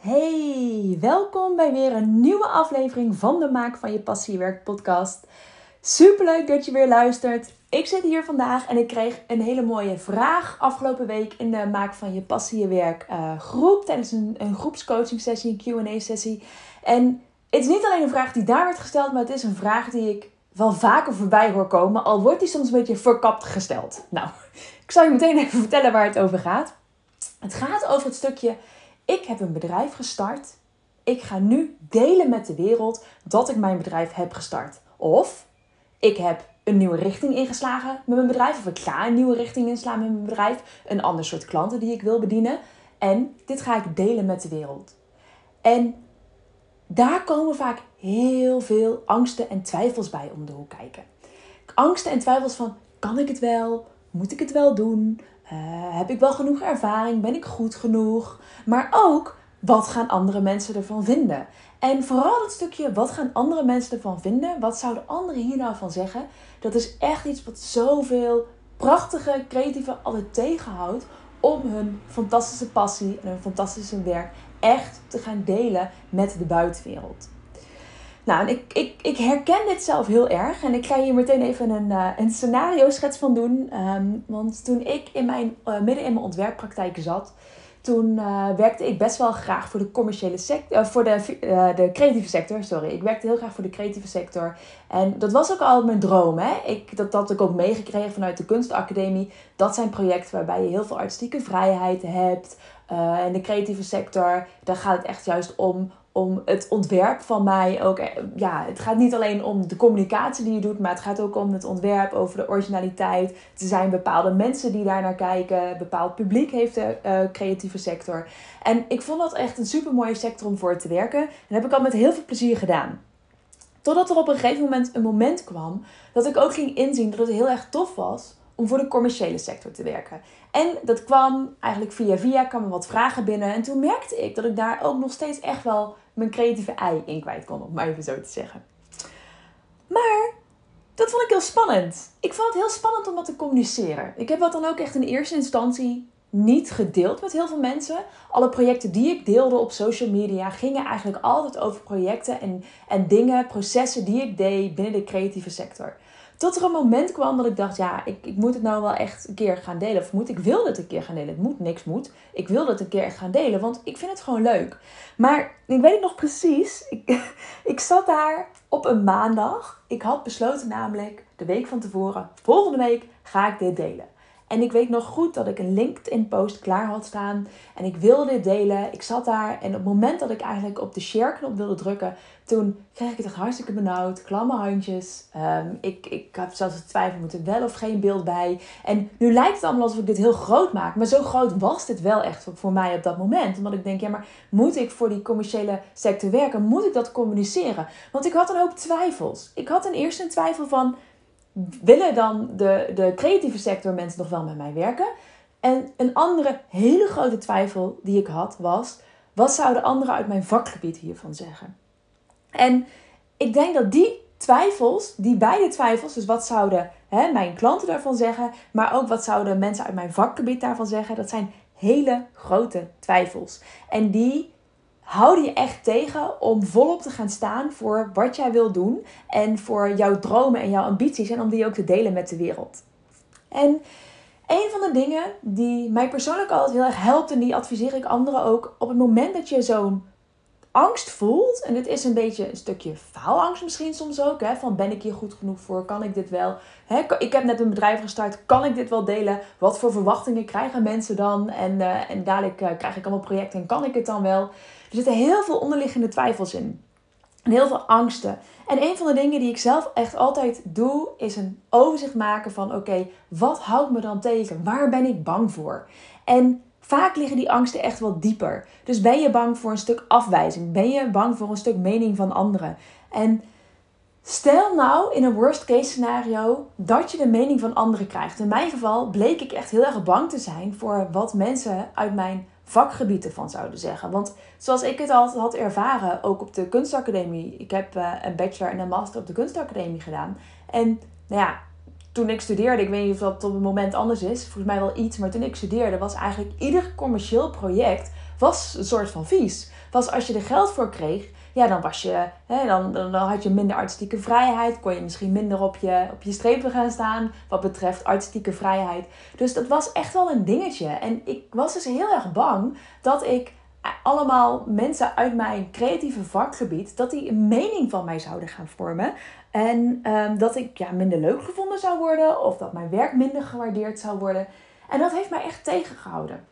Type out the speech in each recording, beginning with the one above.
Hey, welkom bij weer een nieuwe aflevering van de Maak van je Passiewerk podcast. Superleuk dat je weer luistert. Ik zit hier vandaag en ik kreeg een hele mooie vraag afgelopen week in de Maak van je Passiewerk uh, groep tijdens een, een groepscoaching sessie, een Q&A sessie. En het is niet alleen een vraag die daar werd gesteld, maar het is een vraag die ik wel vaker voorbij hoor komen, al wordt die soms een beetje verkapt gesteld. Nou, ik zal je meteen even vertellen waar het over gaat. Het gaat over het stukje ik heb een bedrijf gestart. Ik ga nu delen met de wereld dat ik mijn bedrijf heb gestart. Of ik heb een nieuwe richting ingeslagen met mijn bedrijf. Of ik ga een nieuwe richting inslaan met mijn bedrijf. Een ander soort klanten die ik wil bedienen. En dit ga ik delen met de wereld. En daar komen vaak heel veel angsten en twijfels bij om de hoek kijken. Angsten en twijfels van: kan ik het wel? Moet ik het wel doen? Uh, heb ik wel genoeg ervaring? Ben ik goed genoeg? Maar ook, wat gaan andere mensen ervan vinden? En vooral dat stukje, wat gaan andere mensen ervan vinden? Wat zouden anderen hier nou van zeggen? Dat is echt iets wat zoveel prachtige, creatieve altijd tegenhoudt om hun fantastische passie en hun fantastische werk echt te gaan delen met de buitenwereld. Nou, ik, ik, ik herken dit zelf heel erg. En ik ga hier meteen even een, uh, een scenario schets van doen. Um, want toen ik in mijn, uh, midden in mijn ontwerppraktijk zat, toen uh, werkte ik best wel graag voor de commerciële sector, voor de, de creatieve sector, sorry. Ik werkte heel graag voor de creatieve sector. En dat was ook al mijn droom, hè. Ik, dat had ik ook meegekregen vanuit de kunstacademie. Dat zijn projecten waarbij je heel veel artistieke vrijheid hebt. en de creatieve sector, daar gaat het echt juist om om het ontwerp van mij ook. Eh, ja, het gaat niet alleen om de communicatie die je doet, maar het gaat ook om het ontwerp, over de originaliteit. Er zijn bepaalde mensen die daar naar kijken. Bepaald publiek heeft de uh, creatieve sector. En ik vond dat echt een super mooie sector om voor te werken. En dat heb ik al met heel veel plezier gedaan. Totdat er op een gegeven moment een moment kwam dat ik ook ging inzien dat het heel erg tof was om voor de commerciële sector te werken. En dat kwam eigenlijk via via, kwamen wat vragen binnen. En toen merkte ik dat ik daar ook nog steeds echt wel mijn creatieve ei in kwijt kon, om maar even zo te zeggen. Maar dat vond ik heel spannend. Ik vond het heel spannend om dat te communiceren. Ik heb dat dan ook echt in eerste instantie niet gedeeld met heel veel mensen. Alle projecten die ik deelde op social media gingen eigenlijk altijd over projecten en, en dingen, processen die ik deed binnen de creatieve sector. Tot er een moment kwam dat ik dacht, ja, ik, ik moet het nou wel echt een keer gaan delen. Of moet, ik wil het een keer gaan delen. Het moet, niks moet. Ik wil het een keer gaan delen, want ik vind het gewoon leuk. Maar ik weet het nog precies. Ik, ik zat daar op een maandag. Ik had besloten namelijk de week van tevoren, volgende week ga ik dit delen. En ik weet nog goed dat ik een LinkedIn-post klaar had staan. En ik wilde dit delen. Ik zat daar. En op het moment dat ik eigenlijk op de share-knop wilde drukken, toen kreeg ik het echt hartstikke benauwd. Klamme handjes. Um, ik, ik heb zelfs het twijfel, moet er wel of geen beeld bij. En nu lijkt het allemaal alsof ik dit heel groot maak. Maar zo groot was dit wel echt voor mij op dat moment. Omdat ik denk, ja, maar moet ik voor die commerciële sector werken? Moet ik dat communiceren? Want ik had een hoop twijfels. Ik had een eerste een twijfel van willen dan de, de creatieve sector mensen nog wel met mij werken? En een andere hele grote twijfel die ik had was: wat zouden anderen uit mijn vakgebied hiervan zeggen? En ik denk dat die twijfels, die beide twijfels, dus wat zouden hè, mijn klanten daarvan zeggen, maar ook wat zouden mensen uit mijn vakgebied daarvan zeggen, dat zijn hele grote twijfels. En die houden je echt tegen om volop te gaan staan voor wat jij wil doen en voor jouw dromen en jouw ambities en om die ook te delen met de wereld. En een van de dingen die mij persoonlijk altijd heel erg helpt en die adviseer ik anderen ook, op het moment dat je zo'n angst voelt, en dit is een beetje een stukje faalangst misschien soms ook, hè, van ben ik hier goed genoeg voor, kan ik dit wel, hè, ik heb net een bedrijf gestart, kan ik dit wel delen, wat voor verwachtingen krijgen mensen dan, en, uh, en dadelijk uh, krijg ik allemaal projecten en kan ik het dan wel. Er zitten heel veel onderliggende twijfels in. En heel veel angsten. En een van de dingen die ik zelf echt altijd doe, is een overzicht maken van: oké, wat houdt me dan tegen? Waar ben ik bang voor? En Vaak liggen die angsten echt wel dieper. Dus ben je bang voor een stuk afwijzing? Ben je bang voor een stuk mening van anderen? En stel nou in een worst case scenario dat je de mening van anderen krijgt. In mijn geval bleek ik echt heel erg bang te zijn voor wat mensen uit mijn vakgebied ervan zouden zeggen. Want zoals ik het altijd had ervaren, ook op de kunstacademie. Ik heb uh, een bachelor en een master op de kunstacademie gedaan. En nou ja, toen ik studeerde, ik weet niet of dat op het moment anders is, volgens mij wel iets, maar toen ik studeerde was eigenlijk ieder commercieel project was een soort van vies. Was als je er geld voor kreeg, ja, dan, was je, hè, dan, dan, had je minder artistieke vrijheid. Kon je misschien minder op je, op je strepen gaan staan wat betreft artistieke vrijheid. Dus dat was echt wel een dingetje. En ik was dus heel erg bang dat ik allemaal mensen uit mijn creatieve vakgebied, dat die een mening van mij zouden gaan vormen. En um, dat ik ja, minder leuk gevonden zou worden of dat mijn werk minder gewaardeerd zou worden. En dat heeft mij echt tegengehouden.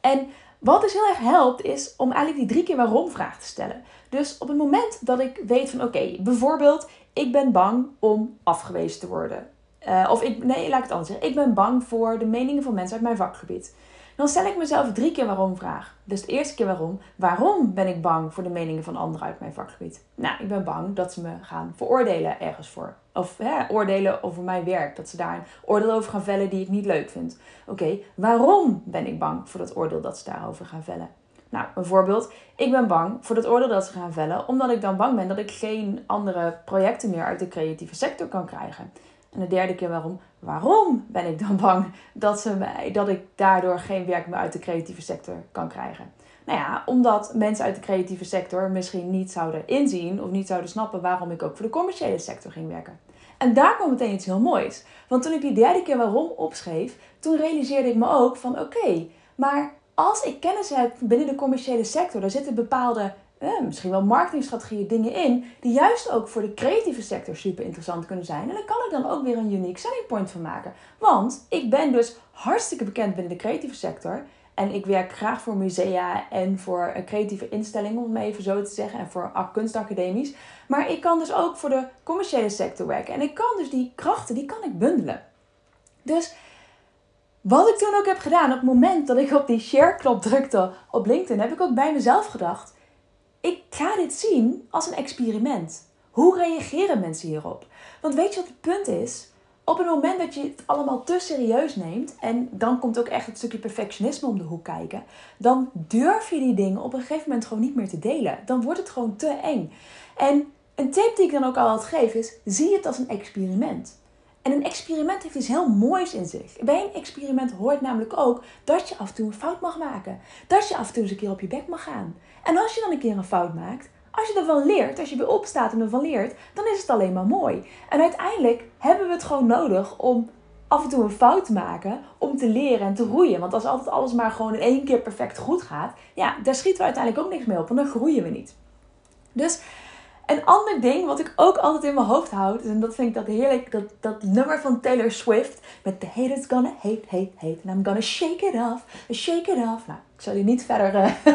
En wat dus heel erg helpt, is om eigenlijk die drie keer waarom vraag te stellen. Dus op het moment dat ik weet van oké, bijvoorbeeld, ik ben bang om afgewezen te worden. Uh, of ik, nee, laat ik het anders zeggen. Ik ben bang voor de meningen van mensen uit mijn vakgebied. Dan stel ik mezelf drie keer waarom vraag. Dus de eerste keer waarom. Waarom ben ik bang voor de meningen van anderen uit mijn vakgebied? Nou, ik ben bang dat ze me gaan veroordelen ergens voor. Of hè, oordelen over mijn werk. Dat ze daar een oordeel over gaan vellen die ik niet leuk vind. Oké, waarom ben ik bang voor dat oordeel dat ze daarover gaan vellen? Nou, bijvoorbeeld, ik ben bang voor dat oordeel dat ze gaan vellen, omdat ik dan bang ben dat ik geen andere projecten meer uit de creatieve sector kan krijgen. En de derde keer waarom? Waarom ben ik dan bang dat, ze mij, dat ik daardoor geen werk meer uit de creatieve sector kan krijgen? Nou ja, omdat mensen uit de creatieve sector misschien niet zouden inzien of niet zouden snappen waarom ik ook voor de commerciële sector ging werken. En daar kwam meteen iets heel moois. Want toen ik die derde keer waarom opschreef, toen realiseerde ik me ook van oké, maar als ik kennis heb binnen de commerciële sector, daar zitten bepaalde eh, misschien wel marketingstrategieën, dingen in, die juist ook voor de creatieve sector super interessant kunnen zijn. En daar kan ik dan ook weer een unique selling point van maken. Want ik ben dus hartstikke bekend binnen de creatieve sector. En ik werk graag voor musea en voor creatieve instellingen, om het even zo te zeggen, en voor kunstacademies. Maar ik kan dus ook voor de commerciële sector werken. En ik kan dus die krachten, die kan ik bundelen. Dus wat ik toen ook heb gedaan, op het moment dat ik op die share-knop drukte op LinkedIn, heb ik ook bij mezelf gedacht ik ga dit zien als een experiment. Hoe reageren mensen hierop? Want weet je wat het punt is? Op het moment dat je het allemaal te serieus neemt, en dan komt ook echt het stukje perfectionisme om de hoek kijken, dan durf je die dingen op een gegeven moment gewoon niet meer te delen. Dan wordt het gewoon te eng. En een tip die ik dan ook altijd geef is: zie het als een experiment. En een experiment heeft iets heel moois in zich. Bij een experiment hoort namelijk ook dat je af en toe een fout mag maken. Dat je af en toe eens een keer op je bek mag gaan. En als je dan een keer een fout maakt, als je ervan leert, als je weer opstaat en ervan leert, dan is het alleen maar mooi. En uiteindelijk hebben we het gewoon nodig om af en toe een fout te maken, om te leren en te groeien. Want als altijd alles maar gewoon in één keer perfect goed gaat, ja, daar schieten we uiteindelijk ook niks mee op, want dan groeien we niet. Dus een ander ding wat ik ook altijd in mijn hoofd houd, en dat vind ik dat heerlijk, dat, dat nummer van Taylor Swift met The haters gonna hate, hate, hate, and I'm gonna shake it off, shake it off. Nou, ik zal je niet verder uh,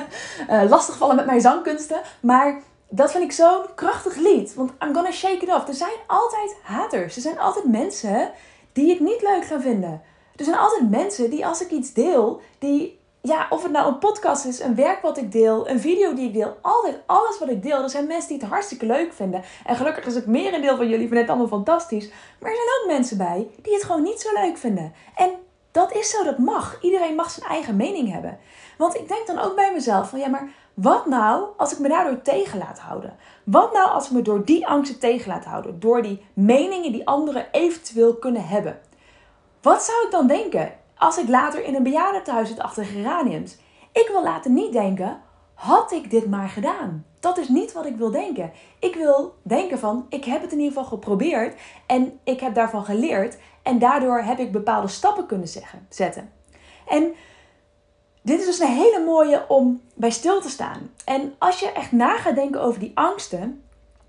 uh, lastigvallen met mijn zangkunsten, maar dat vind ik zo'n krachtig lied, want I'm gonna shake it off. Er zijn altijd haters, er zijn altijd mensen die ik niet leuk gaan vinden. Er zijn altijd mensen die als ik iets deel, die ja, of het nou een podcast is, een werk wat ik deel, een video die ik deel, altijd alles wat ik deel. Er zijn mensen die het hartstikke leuk vinden. En gelukkig is het merendeel van jullie vinden het allemaal fantastisch. Maar er zijn ook mensen bij die het gewoon niet zo leuk vinden. En dat is zo, dat mag. Iedereen mag zijn eigen mening hebben. Want ik denk dan ook bij mezelf van ja, maar wat nou als ik me daardoor tegen laat houden? Wat nou als ik me door die angsten tegen laat houden? Door die meningen die anderen eventueel kunnen hebben? Wat zou ik dan denken? Als ik later in een bejaardentehuis zit achter geraniums. Ik wil later niet denken, had ik dit maar gedaan? Dat is niet wat ik wil denken. Ik wil denken van, ik heb het in ieder geval geprobeerd en ik heb daarvan geleerd en daardoor heb ik bepaalde stappen kunnen zetten. En dit is dus een hele mooie om bij stil te staan. En als je echt na gaat denken over die angsten,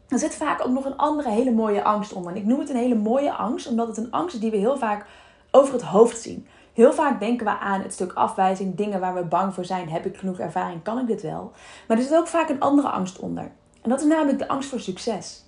dan zit vaak ook nog een andere hele mooie angst onder. En ik noem het een hele mooie angst, omdat het een angst is die we heel vaak over het hoofd zien. Heel vaak denken we aan het stuk afwijzing, dingen waar we bang voor zijn. Heb ik genoeg ervaring? Kan ik dit wel? Maar er zit ook vaak een andere angst onder. En dat is namelijk de angst voor succes.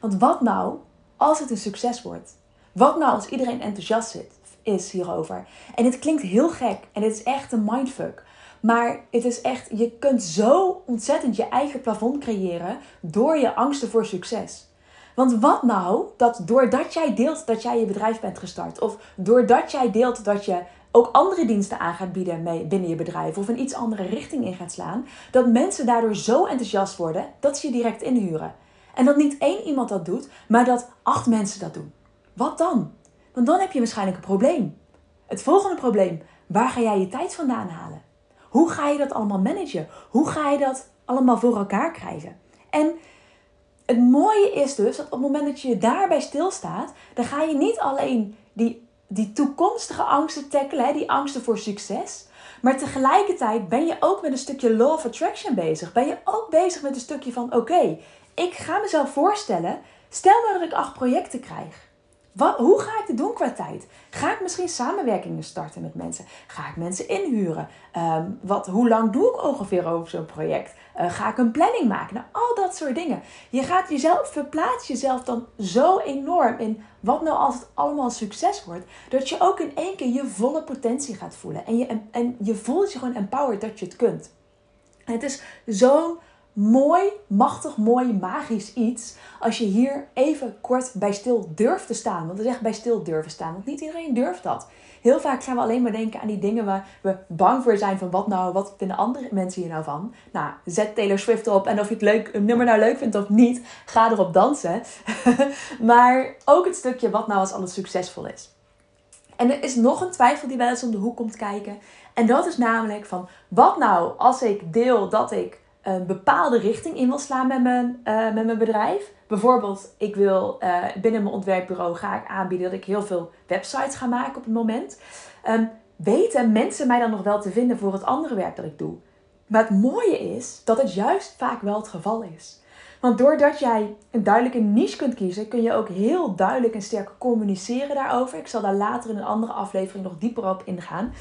Want wat nou als het een succes wordt? Wat nou als iedereen enthousiast is hierover? En het klinkt heel gek en het is echt een mindfuck. Maar het is echt, je kunt zo ontzettend je eigen plafond creëren door je angsten voor succes. Want wat nou dat doordat jij deelt dat jij je bedrijf bent gestart, of doordat jij deelt dat je ook andere diensten aan gaat bieden mee binnen je bedrijf, of een iets andere richting in gaat slaan, dat mensen daardoor zo enthousiast worden dat ze je direct inhuren. En dat niet één iemand dat doet, maar dat acht mensen dat doen. Wat dan? Want dan heb je waarschijnlijk een probleem. Het volgende probleem: waar ga jij je tijd vandaan halen? Hoe ga je dat allemaal managen? Hoe ga je dat allemaal voor elkaar krijgen? En het mooie is dus dat op het moment dat je daarbij stilstaat, dan ga je niet alleen die, die toekomstige angsten tackelen, die angsten voor succes. Maar tegelijkertijd ben je ook met een stukje law of attraction bezig. Ben je ook bezig met een stukje van: oké, ik ga mezelf voorstellen. Stel nou dat ik acht projecten krijg. Wat, hoe ga ik dit doen qua tijd? Ga ik misschien samenwerkingen starten met mensen? Ga ik mensen inhuren? Ehm, wat, hoe lang doe ik ongeveer over zo'n project? Uh, ga ik een planning maken? Nou, al dat soort dingen. Je gaat jezelf, verplaats jezelf dan zo enorm in wat nou als het allemaal succes wordt, dat je ook in één keer je volle potentie gaat voelen. En je, en, je voelt je gewoon empowered dat je het kunt. En het is zo'n mooi, machtig, mooi, magisch iets. Als je hier even kort bij stil durft te staan. Want het is echt bij stil durven staan. Want niet iedereen durft dat. Heel vaak gaan we alleen maar denken aan die dingen waar we bang voor zijn. Van wat nou, wat vinden andere mensen hier nou van? Nou, zet Taylor Swift op. En of je het leuk, een nummer nou leuk vindt of niet, ga erop dansen. maar ook het stukje wat nou als alles succesvol is. En er is nog een twijfel die wel eens om de hoek komt kijken. En dat is namelijk van, wat nou als ik deel dat ik een bepaalde richting in wil slaan met mijn, uh, met mijn bedrijf. Bijvoorbeeld, ik wil uh, binnen mijn ontwerpbureau ga ik aanbieden dat ik heel veel websites ga maken op het moment. Um, weten mensen mij dan nog wel te vinden voor het andere werk dat ik doe? Maar het mooie is dat het juist vaak wel het geval is. Want doordat jij een duidelijke niche kunt kiezen, kun je ook heel duidelijk en sterk communiceren daarover. Ik zal daar later in een andere aflevering nog dieper op ingaan.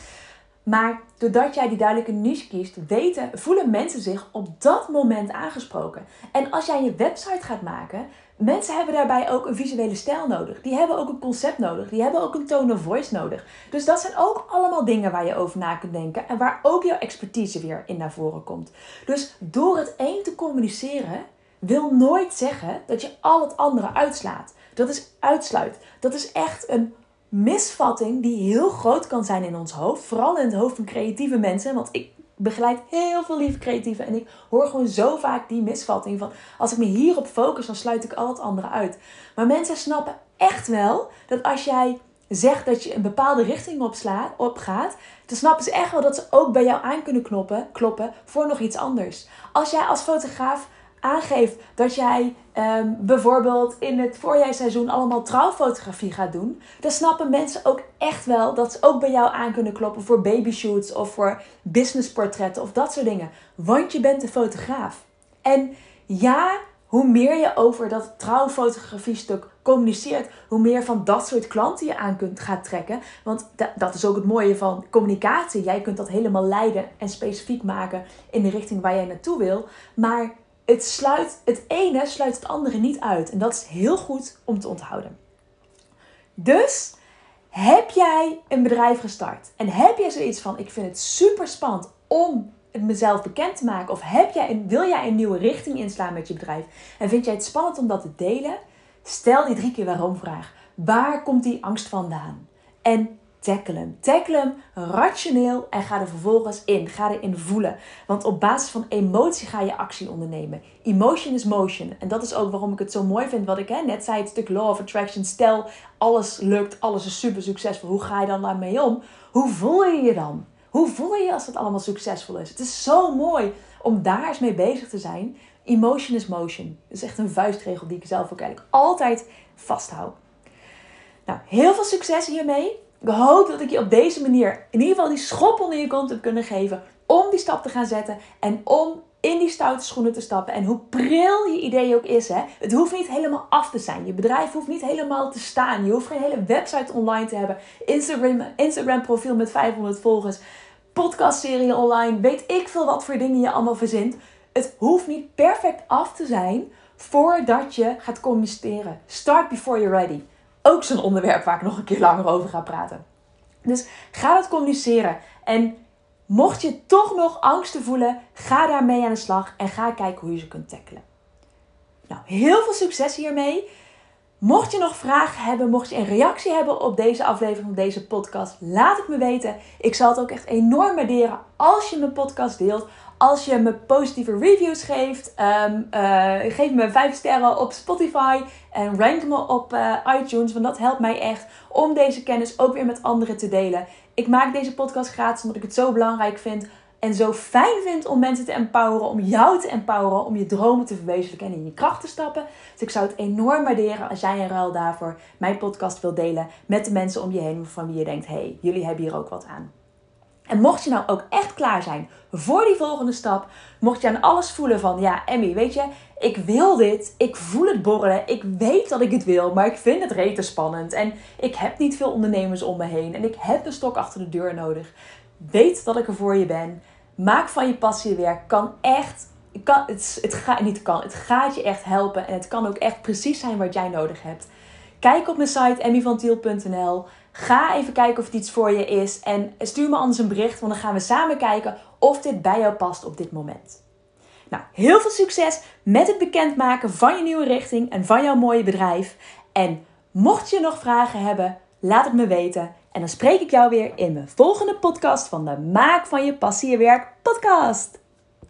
Maar doordat jij die duidelijke niche kiest, weten, voelen mensen zich op dat moment aangesproken. En als jij je website gaat maken, mensen hebben daarbij ook een visuele stijl nodig. Die hebben ook een concept nodig. Die hebben ook een tone of voice nodig. Dus dat zijn ook allemaal dingen waar je over na kunt denken en waar ook jouw expertise weer in naar voren komt. Dus door het één te communiceren, wil nooit zeggen dat je al het andere uitslaat. Dat is uitsluit. Dat is echt een misvatting die heel groot kan zijn in ons hoofd. Vooral in het hoofd van creatieve mensen. Want ik begeleid heel veel lieve creatieven. En ik hoor gewoon zo vaak die misvatting van... als ik me hierop focus, dan sluit ik al het andere uit. Maar mensen snappen echt wel dat als jij zegt dat je een bepaalde richting opslaat, opgaat... dan snappen ze echt wel dat ze ook bij jou aan kunnen knoppen, kloppen voor nog iets anders. Als jij als fotograaf aangeeft dat jij ehm, bijvoorbeeld in het voorjaarsseizoen allemaal trouwfotografie gaat doen, dan snappen mensen ook echt wel dat ze ook bij jou aan kunnen kloppen voor babyshoots of voor businessportretten of dat soort dingen. Want je bent een fotograaf. En ja, hoe meer je over dat trouwfotografie stuk communiceert, hoe meer van dat soort klanten je aan kunt gaan trekken. Want dat is ook het mooie van communicatie. Jij kunt dat helemaal leiden en specifiek maken in de richting waar jij naartoe wil. Maar het, sluit, het ene sluit het andere niet uit. En dat is heel goed om te onthouden. Dus heb jij een bedrijf gestart en heb jij zoiets van: ik vind het super spannend om het mezelf bekend te maken? Of heb jij een, wil jij een nieuwe richting inslaan met je bedrijf en vind jij het spannend om dat te delen? Stel die drie keer waarom vraag. Waar komt die angst vandaan? En tackle hem. Tackle hem rationeel en ga er vervolgens in. Ga erin voelen. Want op basis van emotie ga je actie ondernemen. Emotion is motion. En dat is ook waarom ik het zo mooi vind wat ik hè, net zei. Het stuk law of attraction. Stel, alles lukt, alles is super succesvol. Hoe ga je dan daarmee om? Hoe voel je je dan? Hoe voel je je als het allemaal succesvol is? Het is zo mooi om daar eens mee bezig te zijn. Emotion is motion. Dat is echt een vuistregel die ik zelf ook eigenlijk altijd vasthoud. Nou, heel veel succes hiermee. Ik hoop dat ik je op deze manier in ieder geval die schop onder je kont heb kunnen geven om die stap te gaan zetten en om in die stoute schoenen te stappen. En hoe pril je idee ook is, hè, het hoeft niet helemaal af te zijn. Je bedrijf hoeft niet helemaal te staan. Je hoeft geen hele website online te hebben, Instagram, Instagram profiel met 500 volgers, podcastserie online, weet ik veel wat voor dingen je allemaal verzint. Het hoeft niet perfect af te zijn voordat je gaat communiceren. Start before you're ready ook zo'n onderwerp waar ik nog een keer langer over ga praten. Dus ga dat communiceren. En mocht je toch nog angsten voelen, ga daarmee aan de slag en ga kijken hoe je ze kunt tackelen. Nou, heel veel succes hiermee. Mocht je nog vragen hebben, mocht je een reactie hebben op deze aflevering, op deze podcast, laat het me weten. Ik zal het ook echt enorm waarderen als je mijn podcast deelt. Als je me positieve reviews geeft, um, uh, geef me 5 sterren op Spotify en rank me op uh, iTunes. Want dat helpt mij echt om deze kennis ook weer met anderen te delen. Ik maak deze podcast gratis omdat ik het zo belangrijk vind en zo fijn vindt om mensen te empoweren, om jou te empoweren, om je dromen te verwezenlijken en in je kracht te stappen. Dus ik zou het enorm waarderen als jij in ruil daarvoor mijn podcast wilt delen met de mensen om je heen van wie je denkt, hey, jullie hebben hier ook wat aan. En mocht je nou ook echt klaar zijn voor die volgende stap, mocht je aan alles voelen van, ja, Emmy, weet je, ik wil dit, ik voel het borrelen, ik weet dat ik het wil, maar ik vind het rete spannend en ik heb niet veel ondernemers om me heen en ik heb een stok achter de deur nodig. Weet dat ik er voor je ben. Maak van je passie je werk. Kan echt, kan, het, het, gaat, niet kan, het gaat je echt helpen en het kan ook echt precies zijn wat jij nodig hebt. Kijk op mijn site emmyvantiel.nl. Ga even kijken of het iets voor je is. En stuur me anders een bericht, want dan gaan we samen kijken of dit bij jou past op dit moment. Nou, heel veel succes met het bekendmaken van je nieuwe richting en van jouw mooie bedrijf. En mocht je nog vragen hebben, laat het me weten. En dan spreek ik jou weer in mijn volgende podcast van de Maak van je passie je werk podcast.